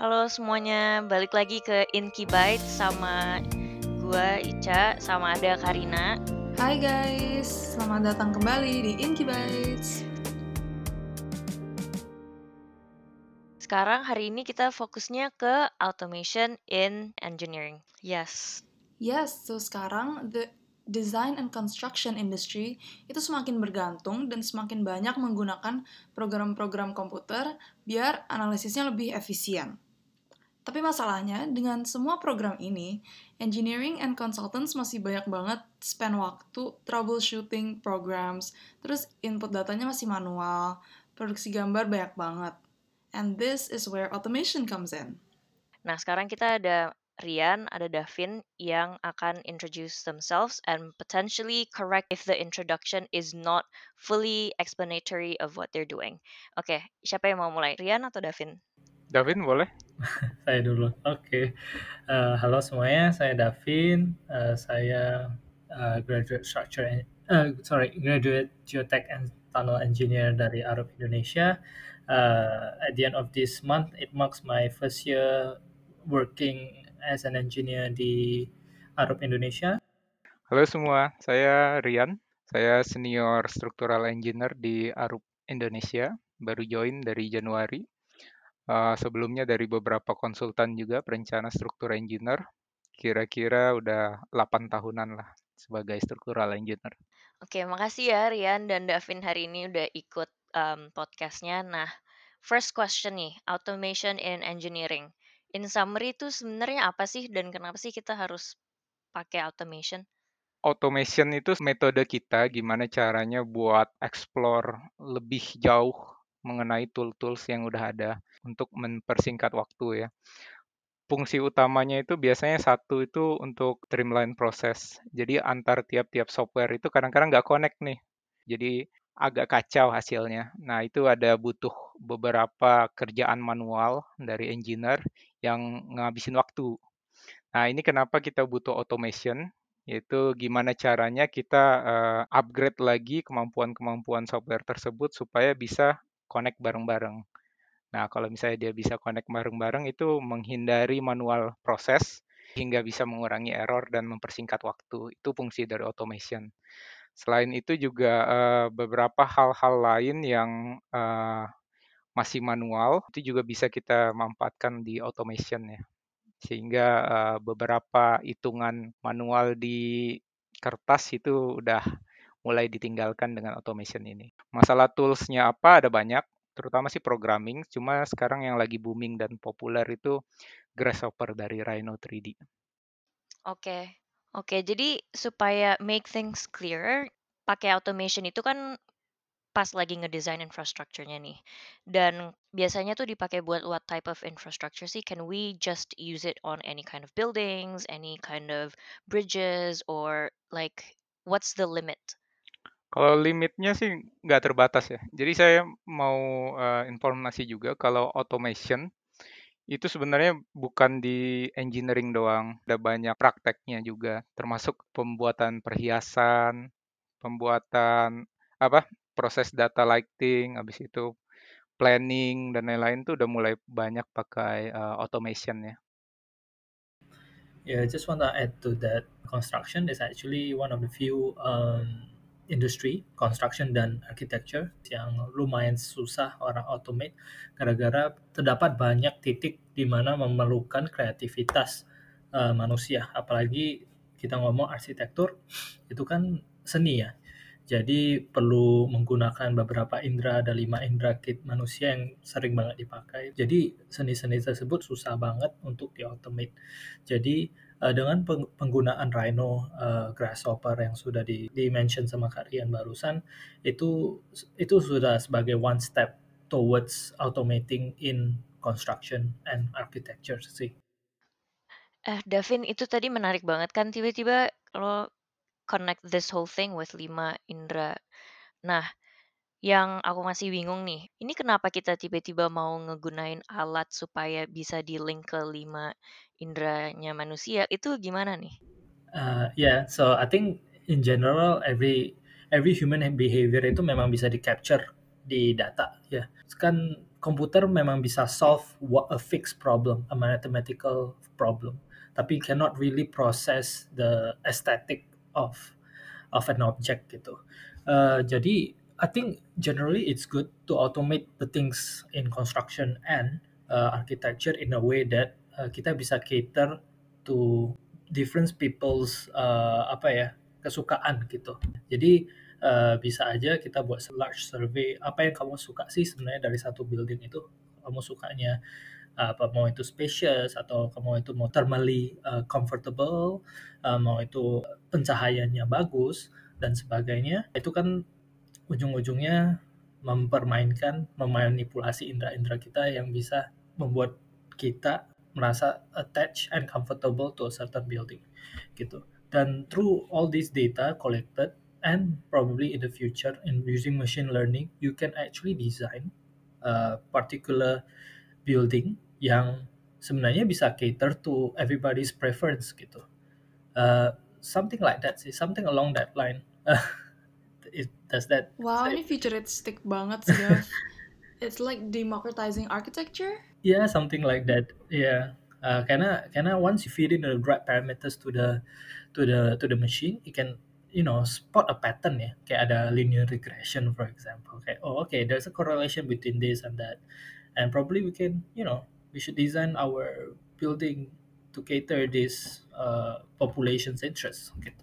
Halo semuanya, balik lagi ke Inky Bytes sama gua Ica sama ada Karina. Hai guys, selamat datang kembali di Inky Bytes. Sekarang hari ini kita fokusnya ke automation in engineering. Yes. Yes, so sekarang the design and construction industry itu semakin bergantung dan semakin banyak menggunakan program-program komputer biar analisisnya lebih efisien. Tapi masalahnya, dengan semua program ini, engineering and consultants masih banyak banget spend waktu troubleshooting programs, terus input datanya masih manual, produksi gambar banyak banget. And this is where automation comes in. Nah, sekarang kita ada Rian, ada Davin yang akan introduce themselves and potentially correct if the introduction is not fully explanatory of what they're doing. Oke, okay, siapa yang mau mulai? Rian atau Davin? Davin boleh? saya dulu. Oke. Okay. Uh, halo semuanya, saya Davin. Uh, saya uh, graduate structure uh, sorry, graduate geotech and tunnel engineer dari Arup Indonesia. Uh, at the end of this month, it marks my first year working as an engineer di Arup Indonesia. Halo semua, saya Rian. Saya senior structural engineer di Arup Indonesia. Baru join dari Januari. Uh, sebelumnya dari beberapa konsultan juga perencana struktur engineer. Kira-kira udah 8 tahunan lah sebagai structural engineer. Oke, makasih ya Rian dan Davin hari ini udah ikut um, podcastnya. Nah, first question nih, automation in engineering. In summary itu sebenarnya apa sih dan kenapa sih kita harus pakai automation? Automation itu metode kita gimana caranya buat explore lebih jauh mengenai tool-tools yang udah ada untuk mempersingkat waktu ya. Fungsi utamanya itu biasanya satu itu untuk streamline proses. Jadi antar tiap-tiap software itu kadang-kadang nggak connect nih. Jadi agak kacau hasilnya. Nah, itu ada butuh beberapa kerjaan manual dari engineer yang ngabisin waktu. Nah, ini kenapa kita butuh automation, yaitu gimana caranya kita uh, upgrade lagi kemampuan-kemampuan software tersebut supaya bisa connect bareng-bareng. Nah, kalau misalnya dia bisa connect bareng-bareng itu menghindari manual proses hingga bisa mengurangi error dan mempersingkat waktu. Itu fungsi dari automation. Selain itu juga uh, beberapa hal-hal lain yang uh, masih manual itu juga bisa kita manfaatkan di automation ya. Sehingga uh, beberapa hitungan manual di kertas itu udah mulai ditinggalkan dengan automation ini. Masalah toolsnya apa ada banyak, terutama sih programming. Cuma sekarang yang lagi booming dan populer itu Grasshopper dari Rhino 3D. Oke, Oke, jadi supaya make things clear, pakai automation itu kan pas lagi ngedesain infrastrukturnya nih. Dan biasanya tuh dipakai buat what type of infrastructure sih? Can we just use it on any kind of buildings, any kind of bridges, or like what's the limit? Kalau limitnya sih nggak terbatas ya. Jadi saya mau uh, informasi juga kalau automation itu sebenarnya bukan di engineering doang, ada banyak prakteknya juga, termasuk pembuatan perhiasan, pembuatan apa proses data lighting, habis itu planning dan lain-lain tuh udah mulai banyak pakai uh, automation ya. Yeah, I just want to add to that. Construction is actually one of the few um, industry, construction dan architecture yang lumayan susah orang automate gara-gara terdapat banyak titik di mana memerlukan kreativitas uh, manusia. Apalagi kita ngomong arsitektur itu kan seni ya. Jadi perlu menggunakan beberapa indera, ada lima indera kit manusia yang sering banget dipakai. Jadi seni-seni tersebut susah banget untuk di-automate. Jadi uh, dengan penggunaan Rhino uh, Grasshopper yang sudah di, di mention sama Kak Rian barusan itu itu sudah sebagai one step towards automating in construction and architecture sih. Eh, Davin itu tadi menarik banget kan tiba-tiba kalau connect this whole thing with lima indera. Nah, yang aku masih bingung nih, ini kenapa kita tiba-tiba mau ngegunain alat supaya bisa di-link ke lima indranya manusia, itu gimana nih? Uh, yeah, so I think in general every every human behavior itu memang bisa di-capture di data ya. Kan komputer memang bisa solve what a fixed problem, a mathematical problem, tapi cannot really process the aesthetic of of an object gitu. Uh, jadi I think generally it's good to automate the things in construction and uh, architecture in a way that uh, kita bisa cater to different people's uh, apa ya kesukaan gitu. Jadi uh, bisa aja kita buat large survey apa yang kamu suka sih sebenarnya dari satu building itu kamu sukanya uh, apa mau itu spacious atau kamu itu mau thermally uh, comfortable uh, mau itu pencahayaannya bagus dan sebagainya itu kan ujung-ujungnya mempermainkan memanipulasi indera-indera kita yang bisa membuat kita merasa attached and comfortable to a certain building gitu. Dan through all this data collected and probably in the future in using machine learning you can actually design a particular building yang sebenarnya bisa cater to everybody's preference gitu. Uh, something like that sih something along that line it, does that wow ini futuristic banget sih it's like democratizing architecture? Yeah something like that. Yeah. Uh, karena karena once you feed in the right parameters to the to the to the machine it can you know spot a pattern ya kayak ada linear regression for example. Kayak oh okay there's a correlation between this and that. And probably we can you know we should design our building to cater this uh, population's interest gitu.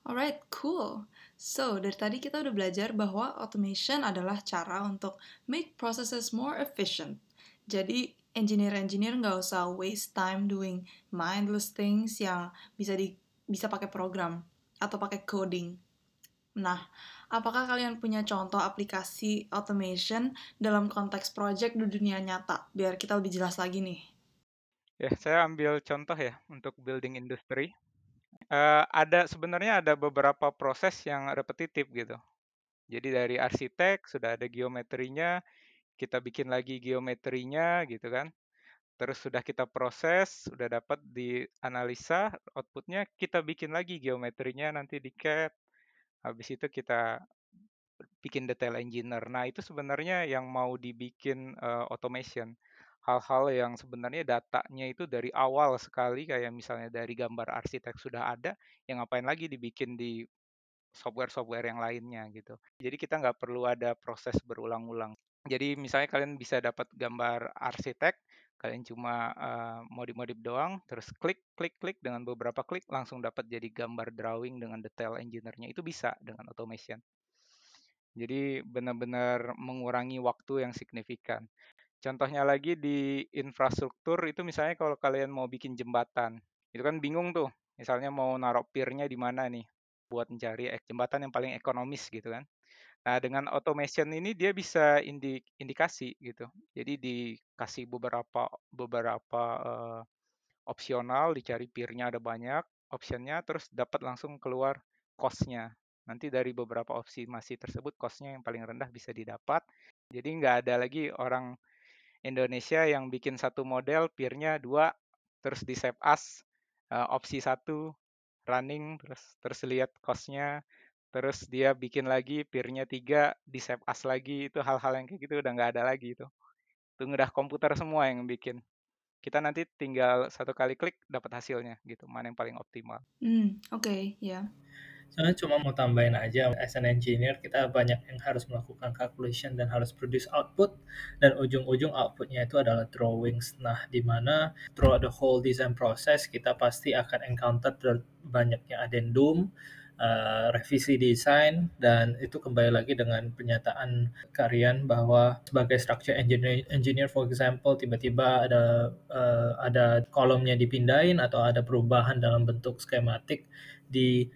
Alright, cool. So, dari tadi kita udah belajar bahwa automation adalah cara untuk make processes more efficient. Jadi, engineer-engineer nggak usah waste time doing mindless things yang bisa di bisa pakai program atau pakai coding. Nah, apakah kalian punya contoh aplikasi automation dalam konteks project di dunia nyata? Biar kita lebih jelas lagi nih. Ya, saya ambil contoh ya untuk building industry. Uh, ada sebenarnya ada beberapa proses yang repetitif gitu. Jadi dari arsitek sudah ada geometrinya, kita bikin lagi geometrinya gitu kan terus sudah kita proses, sudah dapat di analisa outputnya, kita bikin lagi geometrinya nanti di CAD. Habis itu kita bikin detail engineer. Nah, itu sebenarnya yang mau dibikin uh, automation. Hal-hal yang sebenarnya datanya itu dari awal sekali, kayak misalnya dari gambar arsitek sudah ada, yang ngapain lagi dibikin di software-software yang lainnya gitu. Jadi kita nggak perlu ada proses berulang-ulang. Jadi misalnya kalian bisa dapat gambar arsitek, kalian cuma uh, modif-modif doang, terus klik, klik, klik dengan beberapa klik langsung dapat jadi gambar drawing dengan detail engineer-nya itu bisa dengan automation. Jadi benar-benar mengurangi waktu yang signifikan. Contohnya lagi di infrastruktur itu misalnya kalau kalian mau bikin jembatan, itu kan bingung tuh. Misalnya mau naruh pier-nya di mana nih buat mencari jembatan yang paling ekonomis gitu kan. Nah, dengan automation ini dia bisa indi indikasi gitu. Jadi dikasih beberapa beberapa uh, opsional, dicari peer-nya ada banyak, optionnya terus dapat langsung keluar cost-nya. Nanti dari beberapa opsi masih tersebut cost-nya yang paling rendah bisa didapat. Jadi nggak ada lagi orang Indonesia yang bikin satu model, peer-nya dua, terus di save as, uh, opsi satu, running, terus terus lihat cost-nya, terus dia bikin lagi peer-nya tiga di save as lagi itu hal-hal yang kayak gitu udah nggak ada lagi itu itu udah komputer semua yang bikin kita nanti tinggal satu kali klik dapat hasilnya gitu mana yang paling optimal. Hmm oke okay, ya. Yeah. Saya cuma mau tambahin aja, as an engineer kita banyak yang harus melakukan calculation dan harus produce output dan ujung-ujung outputnya itu adalah drawings. Nah, di mana throughout the whole design process kita pasti akan encounter banyaknya addendum, uh, revisi desain dan itu kembali lagi dengan pernyataan Karian bahwa sebagai structure engineer, engineer for example tiba-tiba ada uh, ada kolomnya dipindahin atau ada perubahan dalam bentuk skematik di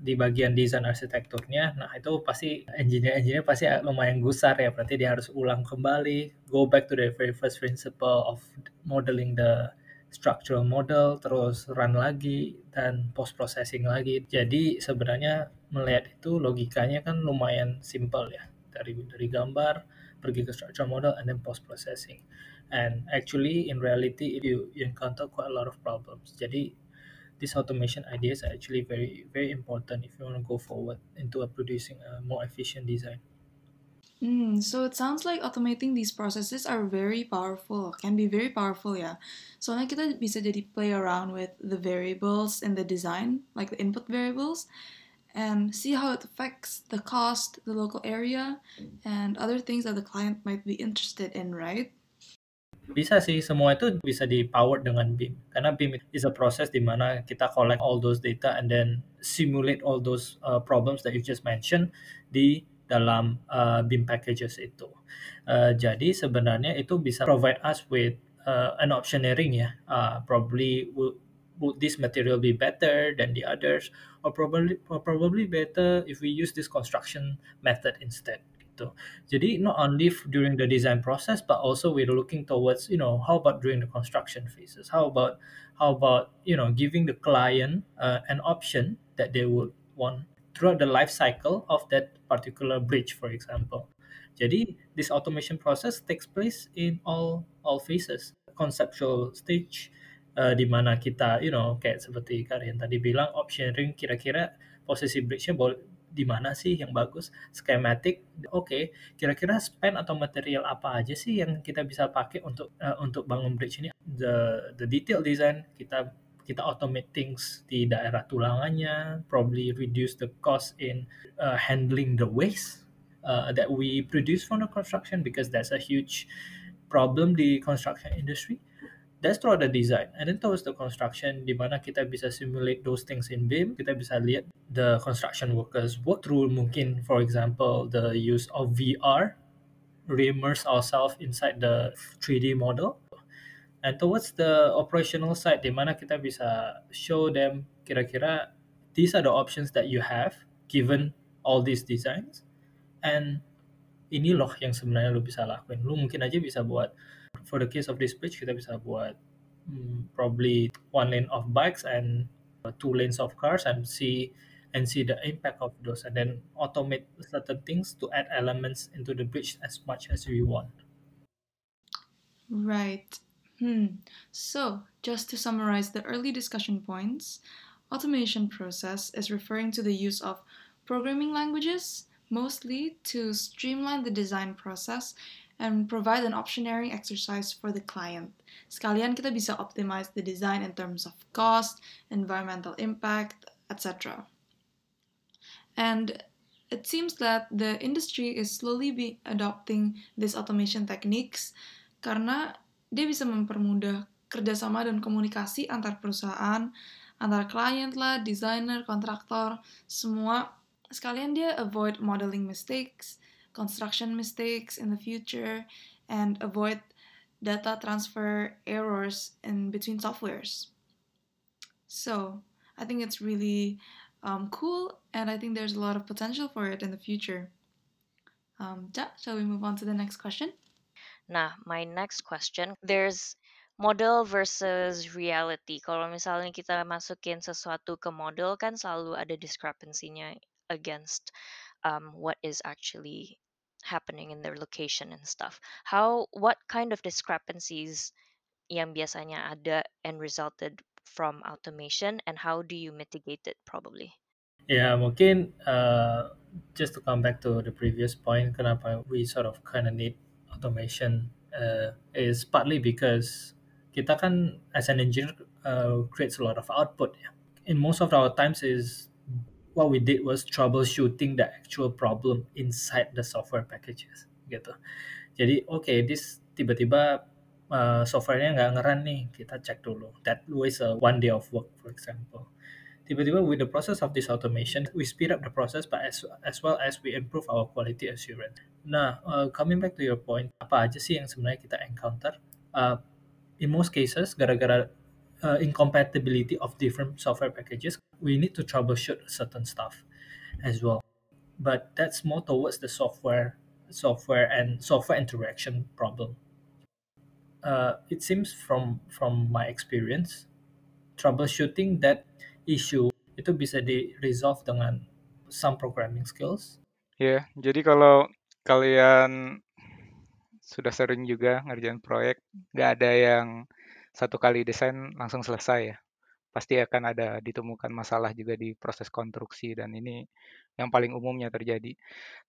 di bagian desain arsitekturnya, nah itu pasti engineer-engineer pasti lumayan gusar ya, berarti dia harus ulang kembali, go back to the very first principle of modeling the structural model, terus run lagi, dan post processing lagi. Jadi sebenarnya melihat itu logikanya kan lumayan simple ya. Dari dari gambar pergi ke structural model and then post processing. And actually in reality you, you encounter quite a lot of problems. Jadi this automation ideas are actually very very important if you want to go forward into a producing a more efficient design. Mm, so it sounds like automating these processes are very powerful, can be very powerful ya. Soalnya kita bisa jadi play around with the variables in the design, like the input variables, and see how it affects the cost, the local area, and other things that the client might be interested in, right? Bisa sih, semua itu bisa di-powered dengan BIM. Karena BIM is a process di mana kita collect all those data and then simulate all those uh, problems that you just mentioned di dalam uh, BIM packages itu. Uh, jadi sebenarnya itu bisa provide us with uh, an optioneering ya. Uh, probably would, would this material be better than the others or probably or probably better if we use this construction method instead gitu. Jadi not only during the design process but also we're looking towards you know how about during the construction phases how about how about you know giving the client uh, an option that they would want throughout the life cycle of that particular bridge for example. Jadi this automation process takes place in all all phases conceptual stage uh, di mana kita you know kayak seperti Karian tadi bilang optioning kira-kira posisi bridge-nya boleh di mana sih yang bagus? Schematic oke. Okay, kira-kira spend atau material apa aja sih yang kita bisa pakai untuk uh, untuk bangun bridge ini? The the detail design kita kita automate things di daerah tulangannya probably reduce the cost in uh, handling the waste uh, that we produce from the construction because that's a huge problem di construction industry that's through the design. And then towards the construction di mana kita bisa simulate those things in BIM kita bisa lihat the construction workers work through mungkin for example the use of VR re-immerse ourselves inside the 3D model. And towards the operational side di mana kita bisa show them kira-kira these are the options that you have given all these designs. And ini loh yang sebenarnya lu bisa lakuin. Lu mungkin aja bisa buat for the case of this bridge kita bisa buat um, probably one lane of bikes and uh, two lanes of cars and see and see the impact of those and then automate certain things to add elements into the bridge as much as we want. Right. Hmm. So, just to summarize the early discussion points, automation process is referring to the use of programming languages, mostly to streamline the design process and provide an optionary exercise for the client. Sekalian kita bisa optimize the design in terms of cost, environmental impact, etc. And it seems that the industry is slowly be adopting these automation techniques karena dia bisa mempermudah kerjasama dan komunikasi antar perusahaan, antar klien lah, desainer, kontraktor, semua sekalian dia avoid modeling mistakes, construction mistakes in the future, and avoid data transfer errors in between softwares. So I think it's really um, cool, and I think there's a lot of potential for it in the future. Um, ja, shall we move on to the next question? Nah, my next question, there's model versus reality. Kalau misalnya kita masukin sesuatu ke model kan selalu ada discrepancy-nya against um, what is actually happening in their location and stuff. How what kind of discrepancies yang biasanya ada and resulted from automation and how do you mitigate it probably? Yeah, mungkin uh, just to come back to the previous point, kenapa we sort of kind of need automation uh, is partly because kita kan as an engineer uh, creates a lot of output. Yeah. In most of our times is what we did was troubleshooting the actual problem inside the software packages gitu. Jadi oke, okay, this tiba-tiba uh, softwarenya nggak ngeran nih, kita cek dulu. That was a one day of work, for example. Tiba-tiba with the process of this automation, we speed up the process, but as as well as we improve our quality assurance. Nah, uh, coming back to your point, apa aja sih yang sebenarnya kita encounter? Uh, in most cases, gara-gara uh, incompatibility of different software packages, we need to troubleshoot certain stuff as well. But that's more towards the software, software and software interaction problem. Uh, it seems from from my experience, troubleshooting that issue itu bisa di resolve dengan some programming skills. Ya, yeah, jadi kalau kalian sudah sering juga ngerjain proyek, nggak ada yang satu kali desain langsung selesai ya. pasti akan ada ditemukan masalah juga di proses konstruksi dan ini yang paling umumnya terjadi.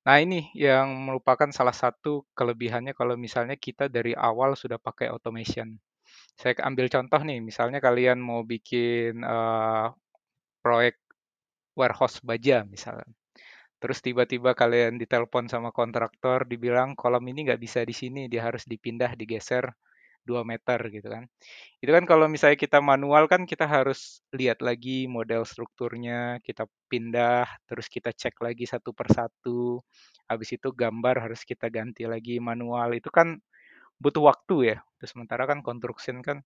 Nah, ini yang merupakan salah satu kelebihannya kalau misalnya kita dari awal sudah pakai automation. Saya ambil contoh nih, misalnya kalian mau bikin uh, proyek warehouse baja misalnya. Terus tiba-tiba kalian ditelepon sama kontraktor, dibilang kolom ini nggak bisa di sini, dia harus dipindah, digeser 2 meter gitu kan. Itu kan kalau misalnya kita manual kan kita harus lihat lagi model strukturnya, kita pindah, terus kita cek lagi satu persatu. Habis itu gambar harus kita ganti lagi manual. Itu kan butuh waktu ya. Terus sementara kan construction kan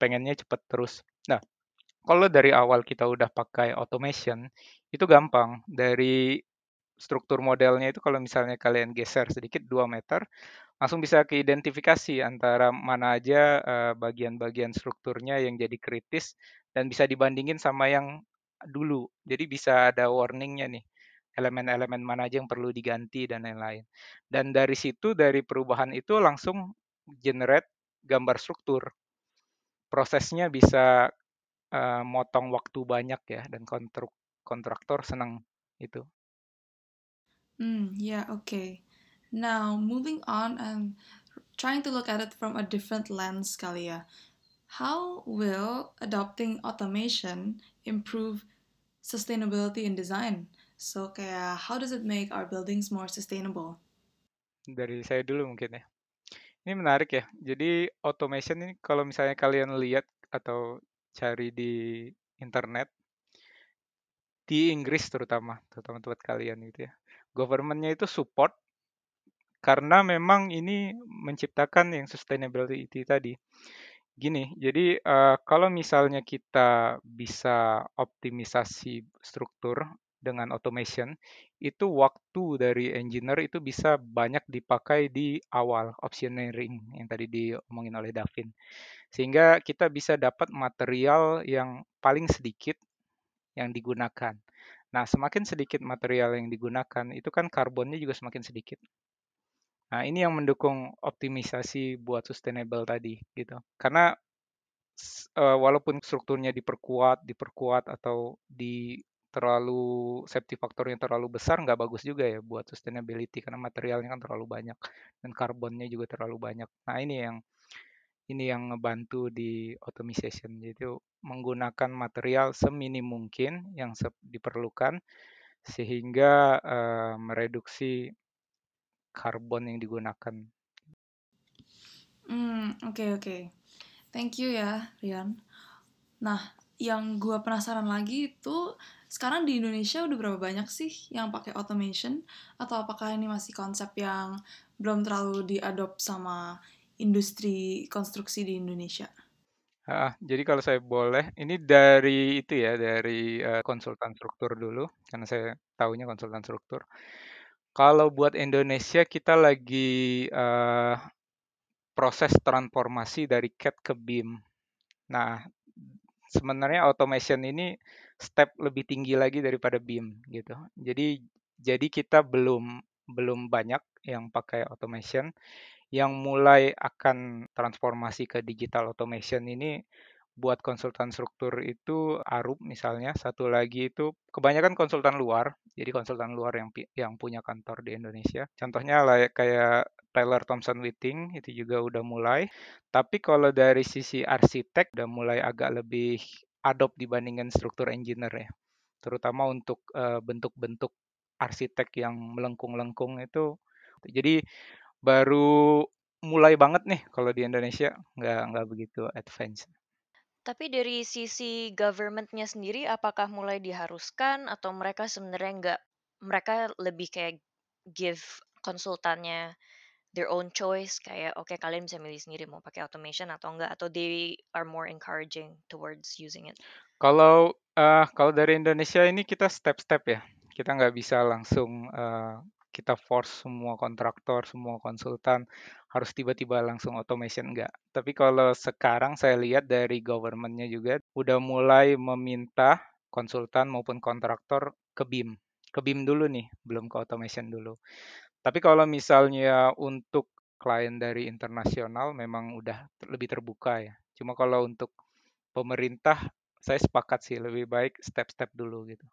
pengennya cepat terus. Nah, kalau dari awal kita udah pakai automation, itu gampang. Dari struktur modelnya itu kalau misalnya kalian geser sedikit 2 meter, langsung bisa keidentifikasi antara mana aja bagian-bagian uh, strukturnya yang jadi kritis dan bisa dibandingin sama yang dulu. Jadi bisa ada warningnya nih, elemen-elemen mana aja yang perlu diganti dan lain-lain. Dan dari situ, dari perubahan itu langsung generate gambar struktur. Prosesnya bisa uh, motong waktu banyak ya, dan kontruk kontraktor senang itu. Hmm, yeah, okay. Now, moving on and trying to look at it from a different lens kali ya. How will adopting automation improve sustainability in design? So kayak how does it make our buildings more sustainable? Dari saya dulu mungkin ya. Ini menarik ya. Jadi automation ini kalau misalnya kalian lihat atau cari di internet di Inggris terutama, terutama tempat kalian gitu ya. Governmentnya itu support karena memang ini menciptakan yang sustainability tadi. Gini, jadi uh, kalau misalnya kita bisa optimisasi struktur dengan automation, itu waktu dari engineer itu bisa banyak dipakai di awal optioneering yang tadi diomongin oleh Davin. Sehingga kita bisa dapat material yang paling sedikit yang digunakan. Nah, semakin sedikit material yang digunakan, itu kan karbonnya juga semakin sedikit. Nah, ini yang mendukung optimisasi buat sustainable tadi gitu. Karena uh, walaupun strukturnya diperkuat, diperkuat atau di terlalu safety faktornya terlalu besar nggak bagus juga ya buat sustainability karena materialnya kan terlalu banyak dan karbonnya juga terlalu banyak. Nah, ini yang ini yang ngebantu di automation. Jadi menggunakan material seminim mungkin yang diperlukan sehingga uh, mereduksi karbon yang digunakan. Hmm, oke okay, oke. Okay. Thank you ya, Rian. Nah, yang gue penasaran lagi itu sekarang di Indonesia udah berapa banyak sih yang pakai automation atau apakah ini masih konsep yang belum terlalu diadop sama industri konstruksi di Indonesia? Ah, jadi kalau saya boleh, ini dari itu ya, dari uh, konsultan struktur dulu, karena saya tahunya konsultan struktur. Kalau buat Indonesia kita lagi uh, proses transformasi dari CAD ke BIM. Nah, sebenarnya automation ini step lebih tinggi lagi daripada BIM gitu. Jadi jadi kita belum belum banyak yang pakai automation. Yang mulai akan transformasi ke digital automation ini buat konsultan struktur itu Arup misalnya, satu lagi itu kebanyakan konsultan luar, jadi konsultan luar yang yang punya kantor di Indonesia. Contohnya kayak kayak Taylor Thompson Whiting itu juga udah mulai. Tapi kalau dari sisi arsitek udah mulai agak lebih adopt dibandingkan struktur engineer ya. Terutama untuk bentuk-bentuk uh, arsitek yang melengkung-lengkung itu. Jadi baru mulai banget nih kalau di Indonesia nggak nggak begitu advance. Tapi dari sisi government-nya sendiri apakah mulai diharuskan atau mereka sebenarnya nggak mereka lebih kayak give konsultannya their own choice kayak oke okay, kalian bisa milih sendiri mau pakai automation atau enggak atau they are more encouraging towards using it. Kalau uh, kalau dari Indonesia ini kita step-step ya. Kita nggak bisa langsung uh, kita force semua kontraktor, semua konsultan harus tiba-tiba langsung automation enggak. Tapi kalau sekarang saya lihat dari governmentnya juga udah mulai meminta konsultan maupun kontraktor ke BIM. Ke BIM dulu nih, belum ke automation dulu. Tapi kalau misalnya untuk klien dari internasional memang udah lebih terbuka ya. Cuma kalau untuk pemerintah saya sepakat sih lebih baik step-step dulu gitu.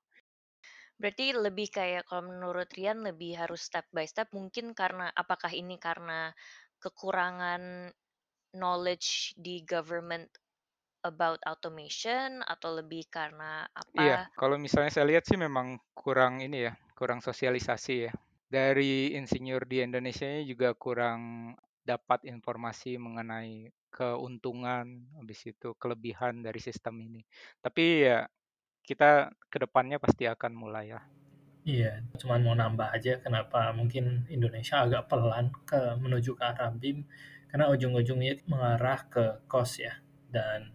Berarti lebih kayak kalau menurut Rian lebih harus step by step mungkin karena apakah ini karena kekurangan knowledge di government about automation atau lebih karena Iya, apa? kalau misalnya saya lihat sih memang kurang ini ya, kurang sosialisasi ya. Dari insinyur di Indonesia juga kurang dapat informasi mengenai keuntungan, habis itu kelebihan dari sistem ini. Tapi ya kita ke depannya pasti akan mulai ya. Iya, cuman mau nambah aja kenapa mungkin Indonesia agak pelan ke menuju ke arah BIM karena ujung-ujungnya mengarah ke cost ya. Dan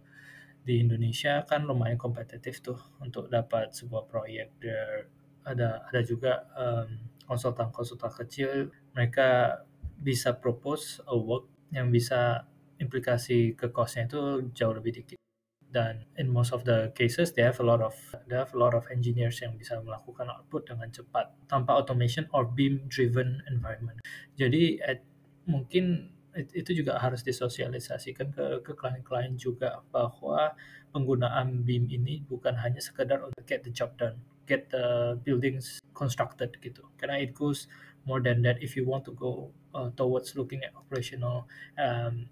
di Indonesia kan lumayan kompetitif tuh untuk dapat sebuah proyek. There ada ada juga um, konsultan-konsultan kecil mereka bisa propose a work yang bisa implikasi ke costnya itu jauh lebih dikit dan in most of the cases they have a lot of they have a lot of engineers yang bisa melakukan output dengan cepat tanpa automation or beam driven environment. Jadi at, mungkin itu juga harus disosialisasikan ke ke klien-klien juga bahwa penggunaan BIM ini bukan hanya sekedar untuk get the job done, get the buildings constructed gitu. Karena it goes more than that if you want to go uh, towards looking at operational um,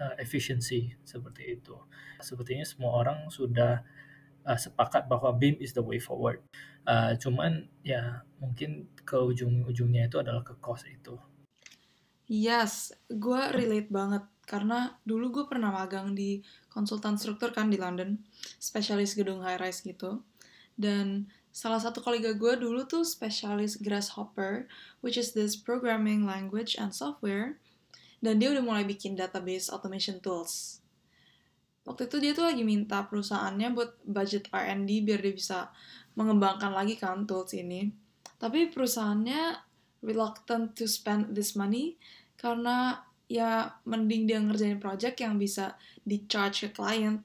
uh, efficiency seperti itu. Sepertinya semua orang sudah uh, sepakat bahwa BIM is the way forward. Uh, cuman ya mungkin ke ujung-ujungnya itu adalah ke cost itu. Yes, gue relate banget karena dulu gue pernah magang di konsultan struktur kan di London, spesialis gedung high rise gitu. Dan salah satu kolega gue dulu tuh spesialis Grasshopper, which is this programming language and software. Dan dia udah mulai bikin database automation tools. Waktu itu dia tuh lagi minta perusahaannya buat budget R&D biar dia bisa mengembangkan lagi kan tools ini. Tapi perusahaannya reluctant to spend this money karena ya mending dia ngerjain project yang bisa di-charge ke client.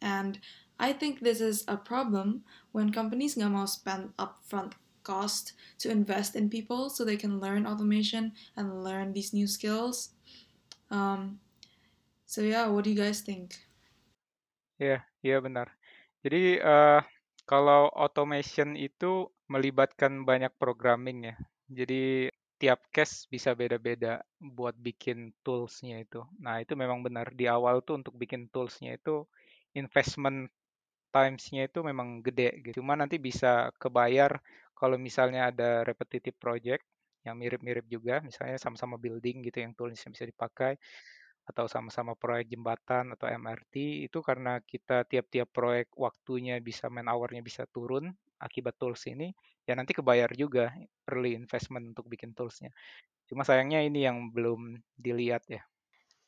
And I think this is a problem when companies nggak mau spend upfront cost to invest in people so they can learn automation and learn these new skills. Um, so yeah, what do you guys think? Ya, yeah, iya yeah, benar. Jadi uh, kalau automation itu melibatkan banyak programming ya. Jadi tiap case bisa beda-beda buat bikin toolsnya itu. Nah itu memang benar di awal tuh untuk bikin toolsnya itu investment times-nya itu memang gede gitu. Cuma nanti bisa kebayar kalau misalnya ada repetitive project yang mirip-mirip juga, misalnya sama-sama building gitu yang toolsnya bisa dipakai atau sama-sama proyek jembatan atau MRT itu karena kita tiap-tiap proyek waktunya bisa man hour-nya bisa turun akibat tools ini ya nanti kebayar juga early investment untuk bikin toolsnya. Cuma sayangnya ini yang belum dilihat ya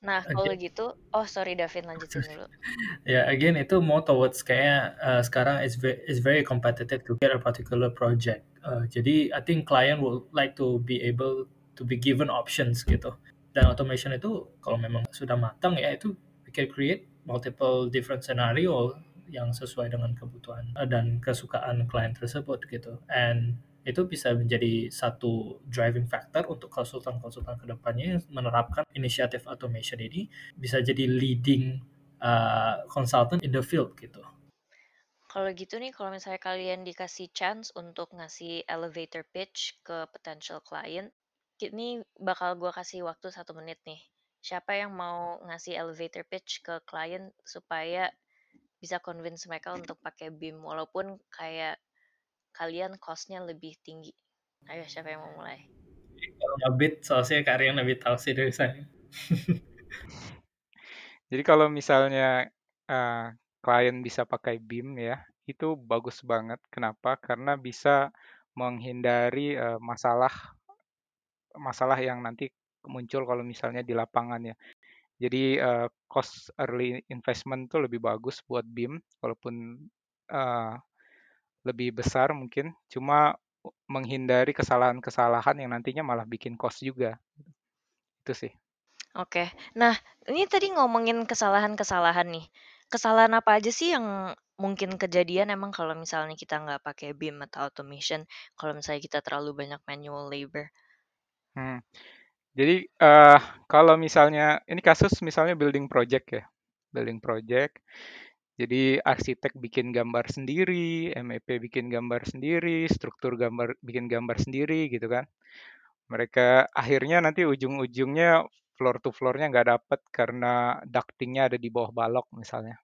Nah, kalau okay. gitu, oh sorry David lanjutin dulu. ya, yeah, again itu more towards kayak uh, sekarang is very, is very competitive to get a particular project. Uh, jadi I think client will like to be able to be given options gitu dan automation itu kalau memang sudah matang ya itu we can create multiple different scenario yang sesuai dengan kebutuhan dan kesukaan klien tersebut gitu and itu bisa menjadi satu driving factor untuk konsultan-konsultan ke depannya menerapkan inisiatif automation ini bisa jadi leading uh, consultant in the field gitu. Kalau gitu nih, kalau misalnya kalian dikasih chance untuk ngasih elevator pitch ke potential client, ini bakal gue kasih waktu satu menit nih. Siapa yang mau ngasih elevator pitch ke klien supaya bisa convince mereka untuk pakai BIM walaupun kayak kalian costnya lebih tinggi. Ayo siapa yang mau mulai? Kalau soalnya kalian lebih tahu sih dari saya. Jadi kalau misalnya uh, klien bisa pakai BIM ya, itu bagus banget. Kenapa? Karena bisa menghindari uh, masalah masalah yang nanti muncul kalau misalnya di lapangan ya. Jadi uh, cost early investment itu lebih bagus buat BIM walaupun uh, lebih besar mungkin, cuma menghindari kesalahan-kesalahan yang nantinya malah bikin cost juga. Itu sih. Oke. Nah, ini tadi ngomongin kesalahan-kesalahan nih. Kesalahan apa aja sih yang mungkin kejadian emang kalau misalnya kita nggak pakai BIM atau automation, kalau misalnya kita terlalu banyak manual labor? Hmm. Jadi uh, kalau misalnya ini kasus misalnya building project ya, building project. Jadi arsitek bikin gambar sendiri, MEP bikin gambar sendiri, struktur gambar bikin gambar sendiri gitu kan. Mereka akhirnya nanti ujung-ujungnya floor to floor-nya nggak dapet karena ducting-nya ada di bawah balok misalnya.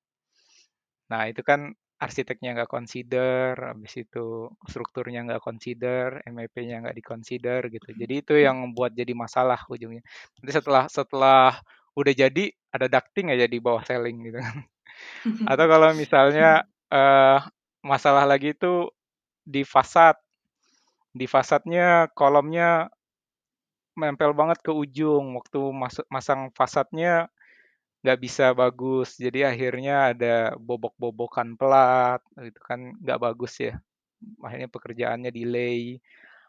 Nah itu kan arsiteknya nggak consider, habis itu strukturnya nggak consider, MEP-nya nggak di-consider gitu. Jadi itu yang membuat jadi masalah ujungnya. Nanti setelah setelah udah jadi ada ducting aja di bawah ceiling gitu kan. Atau kalau misalnya uh, masalah lagi itu di fasad. Di fasadnya kolomnya nempel banget ke ujung. Waktu masuk masang fasadnya nggak bisa bagus. Jadi akhirnya ada bobok-bobokan pelat, itu kan nggak bagus ya. Akhirnya pekerjaannya delay.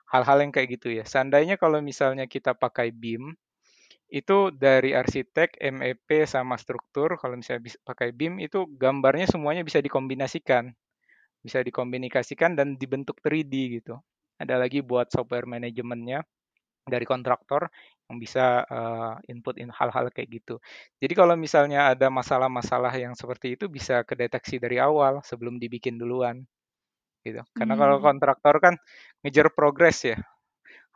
Hal-hal yang kayak gitu ya. Seandainya kalau misalnya kita pakai BIM, itu dari arsitek, MEP sama struktur kalau misalnya bisa pakai BIM itu gambarnya semuanya bisa dikombinasikan. Bisa dikombinasikan dan dibentuk 3D gitu. Ada lagi buat software manajemennya dari kontraktor yang bisa uh, input in hal-hal kayak gitu. Jadi kalau misalnya ada masalah-masalah yang seperti itu bisa kedeteksi dari awal sebelum dibikin duluan gitu. Karena hmm. kalau kontraktor kan ngejar progres ya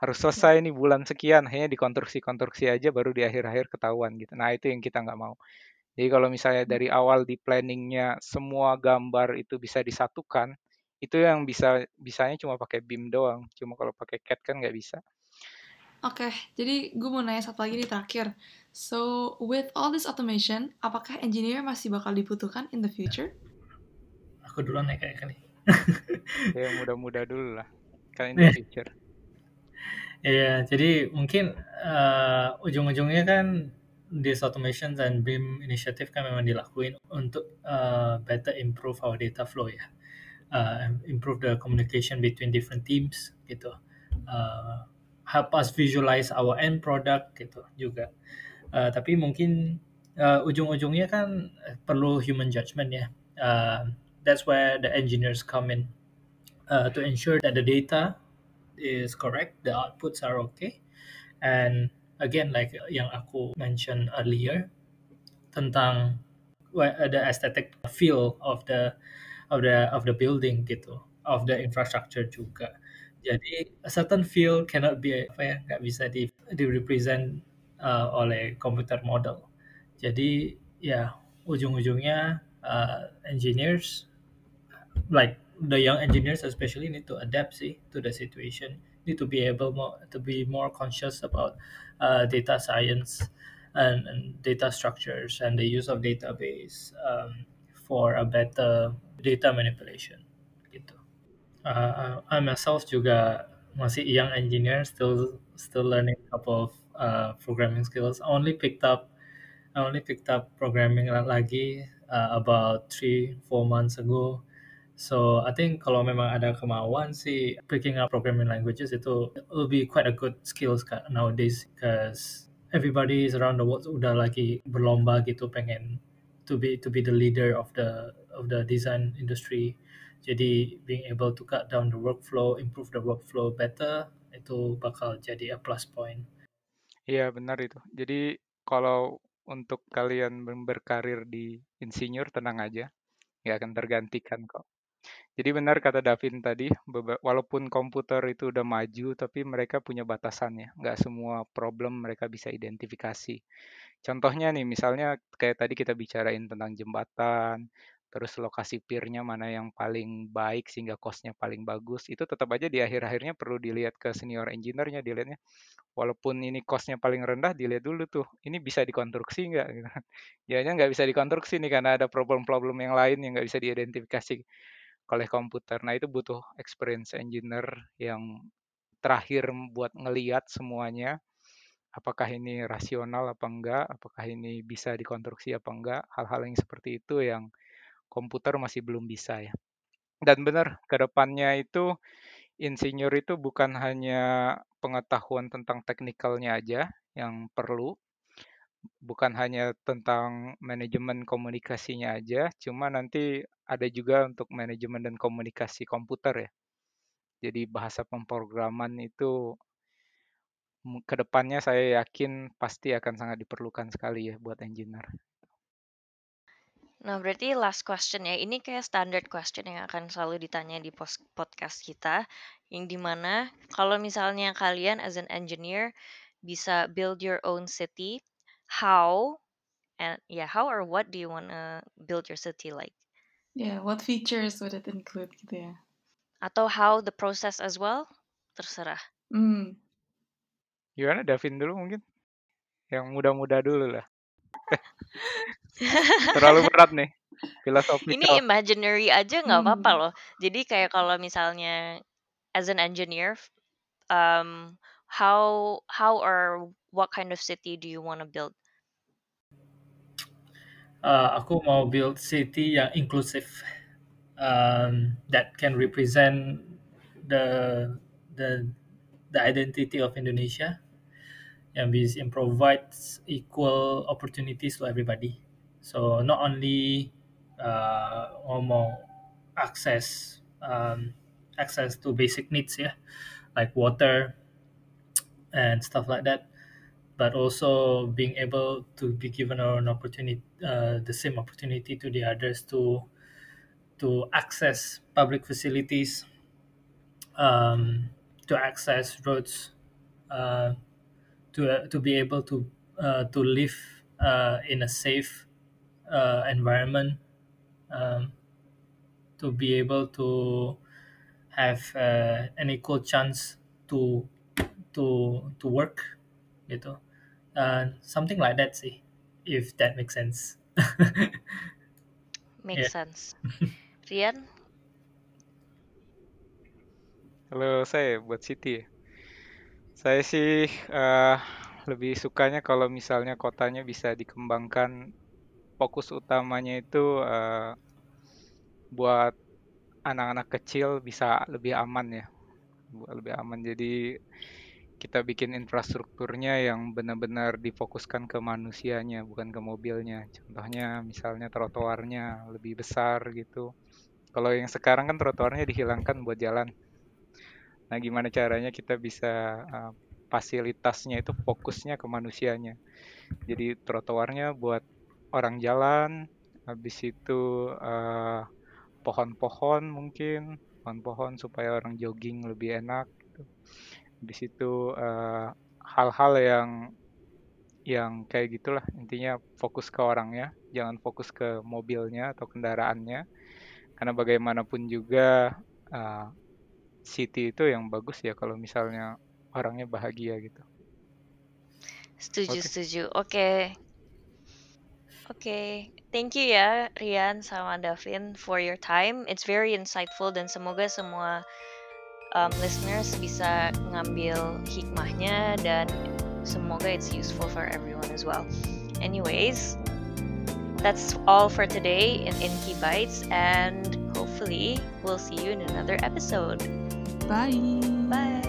harus selesai nih bulan sekian hanya dikonstruksi-konstruksi aja baru di akhir-akhir ketahuan gitu nah itu yang kita nggak mau jadi kalau misalnya dari awal di planningnya semua gambar itu bisa disatukan itu yang bisa bisanya cuma pakai BIM doang cuma kalau pakai CAD kan nggak bisa Oke, okay, jadi gue mau nanya satu lagi di terakhir. So, with all this automation, apakah engineer masih bakal dibutuhkan in the future? Aku duluan ya kayak kali. ya mudah-mudah dulu lah. Kan in the future. Iya, jadi mungkin uh, ujung-ujungnya kan this automation dan BIM initiative kan memang dilakuin untuk uh, better improve our data flow ya, uh, improve the communication between different teams gitu, uh, help us visualize our end product gitu juga. Uh, tapi mungkin uh, ujung-ujungnya kan perlu human judgment ya. Uh, that's where the engineers come in uh, to ensure that the data is correct, the outputs are okay. And again, like yang aku mention earlier tentang the aesthetic feel of the of the of the building gitu, of the infrastructure juga. Jadi a certain feel cannot be apa ya nggak bisa di di represent uh, oleh computer model. Jadi ya ujung-ujungnya uh, engineers like the young engineers especially need to adapt see to the situation need to be able more to be more conscious about uh, data science and, and, data structures and the use of database um, for a better data manipulation gitu. Uh, I myself juga masih young engineer still still learning a couple of uh, programming skills. I only picked up I only picked up programming lagi uh, about three four months ago So I think kalau memang ada kemauan sih picking up programming languages itu will be quite a good skills nowadays because everybody is around the world udah lagi berlomba gitu pengen to be to be the leader of the of the design industry. Jadi being able to cut down the workflow, improve the workflow better itu bakal jadi a plus point. Iya benar itu. Jadi kalau untuk kalian berkarir di insinyur tenang aja, nggak akan tergantikan kok. Jadi benar kata Davin tadi, walaupun komputer itu udah maju, tapi mereka punya batasannya. Nggak semua problem mereka bisa identifikasi. Contohnya nih, misalnya kayak tadi kita bicarain tentang jembatan, terus lokasi pirnya mana yang paling baik sehingga costnya paling bagus, itu tetap aja di akhir-akhirnya perlu dilihat ke senior engineer-nya, dilihatnya walaupun ini costnya paling rendah, dilihat dulu tuh, ini bisa dikonstruksi nggak? Gitu. Ya nggak bisa dikonstruksi nih karena ada problem-problem yang lain yang nggak bisa diidentifikasi oleh komputer. Nah, itu butuh experience engineer yang terakhir buat ngeliat semuanya apakah ini rasional apa enggak, apakah ini bisa dikonstruksi apa enggak, hal-hal yang seperti itu yang komputer masih belum bisa ya. Dan benar, ke depannya itu insinyur itu bukan hanya pengetahuan tentang teknikalnya aja yang perlu, bukan hanya tentang manajemen komunikasinya aja, cuma nanti ada juga untuk manajemen dan komunikasi komputer ya. Jadi bahasa pemrograman itu ke depannya saya yakin pasti akan sangat diperlukan sekali ya buat engineer. Nah, berarti last question ya. Ini kayak standard question yang akan selalu ditanya di podcast kita. Yang di mana kalau misalnya kalian as an engineer bisa build your own city, how and yeah, how or what do you wanna build your city like? Yeah, what features would it include gitu ya? Atau how the process as well? Terserah. Hmm. Gimana Davin dulu mungkin? Yang muda-muda dulu lah. Terlalu berat nih. Filosofi. Ini imaginary aja nggak apa-apa Hmm. loh. Jadi kayak kalau misalnya as an engineer, um, how how or what kind of city do you want to build? Uh, aku mau build city yang inklusif um, that can represent the the the identity of Indonesia yang bisa provides equal opportunities to everybody. So not only uh, ngomong access um, access to basic needs ya, like water and stuff like that, but also being able to be given an opportunity, uh, the same opportunity to the others to to access public facilities, um, to access roads, uh, to uh, to be able to uh, to live uh, in a safe uh, environment, um, to be able to have an equal chance to to to work, gitu. Uh, something like that sih, if that makes sense. Make Yeah. sense. Rian, Kalau saya buat City ya. Saya sih eh, lebih sukanya kalau misalnya kotanya bisa dikembangkan fokus utamanya itu eh, buat anak-anak kecil bisa lebih aman ya. Buat lebih aman. Jadi kita bikin infrastrukturnya yang benar-benar difokuskan ke manusianya, bukan ke mobilnya. Contohnya misalnya trotoarnya lebih besar gitu. Kalau yang sekarang kan trotoarnya dihilangkan buat jalan. Nah, gimana caranya kita bisa uh, fasilitasnya itu fokusnya ke manusianya. Jadi trotoarnya buat orang jalan, habis itu uh, pohon-pohon mungkin, pohon-pohon supaya orang jogging lebih enak. Gitu. Habis itu uh, hal-hal yang yang kayak gitulah intinya fokus ke orangnya, jangan fokus ke mobilnya atau kendaraannya. Karena bagaimanapun juga uh, city itu yang bagus ya kalau misalnya orangnya bahagia gitu. setuju Oke. setuju. Oke. Oke, thank you ya Rian sama Davin for your time. It's very insightful dan semoga semua um, listeners bisa ngambil hikmahnya dan semoga it's useful for everyone as well. Anyways, that's all for today in Inky Bites and hopefully we'll see you in another episode. Bye. Bye.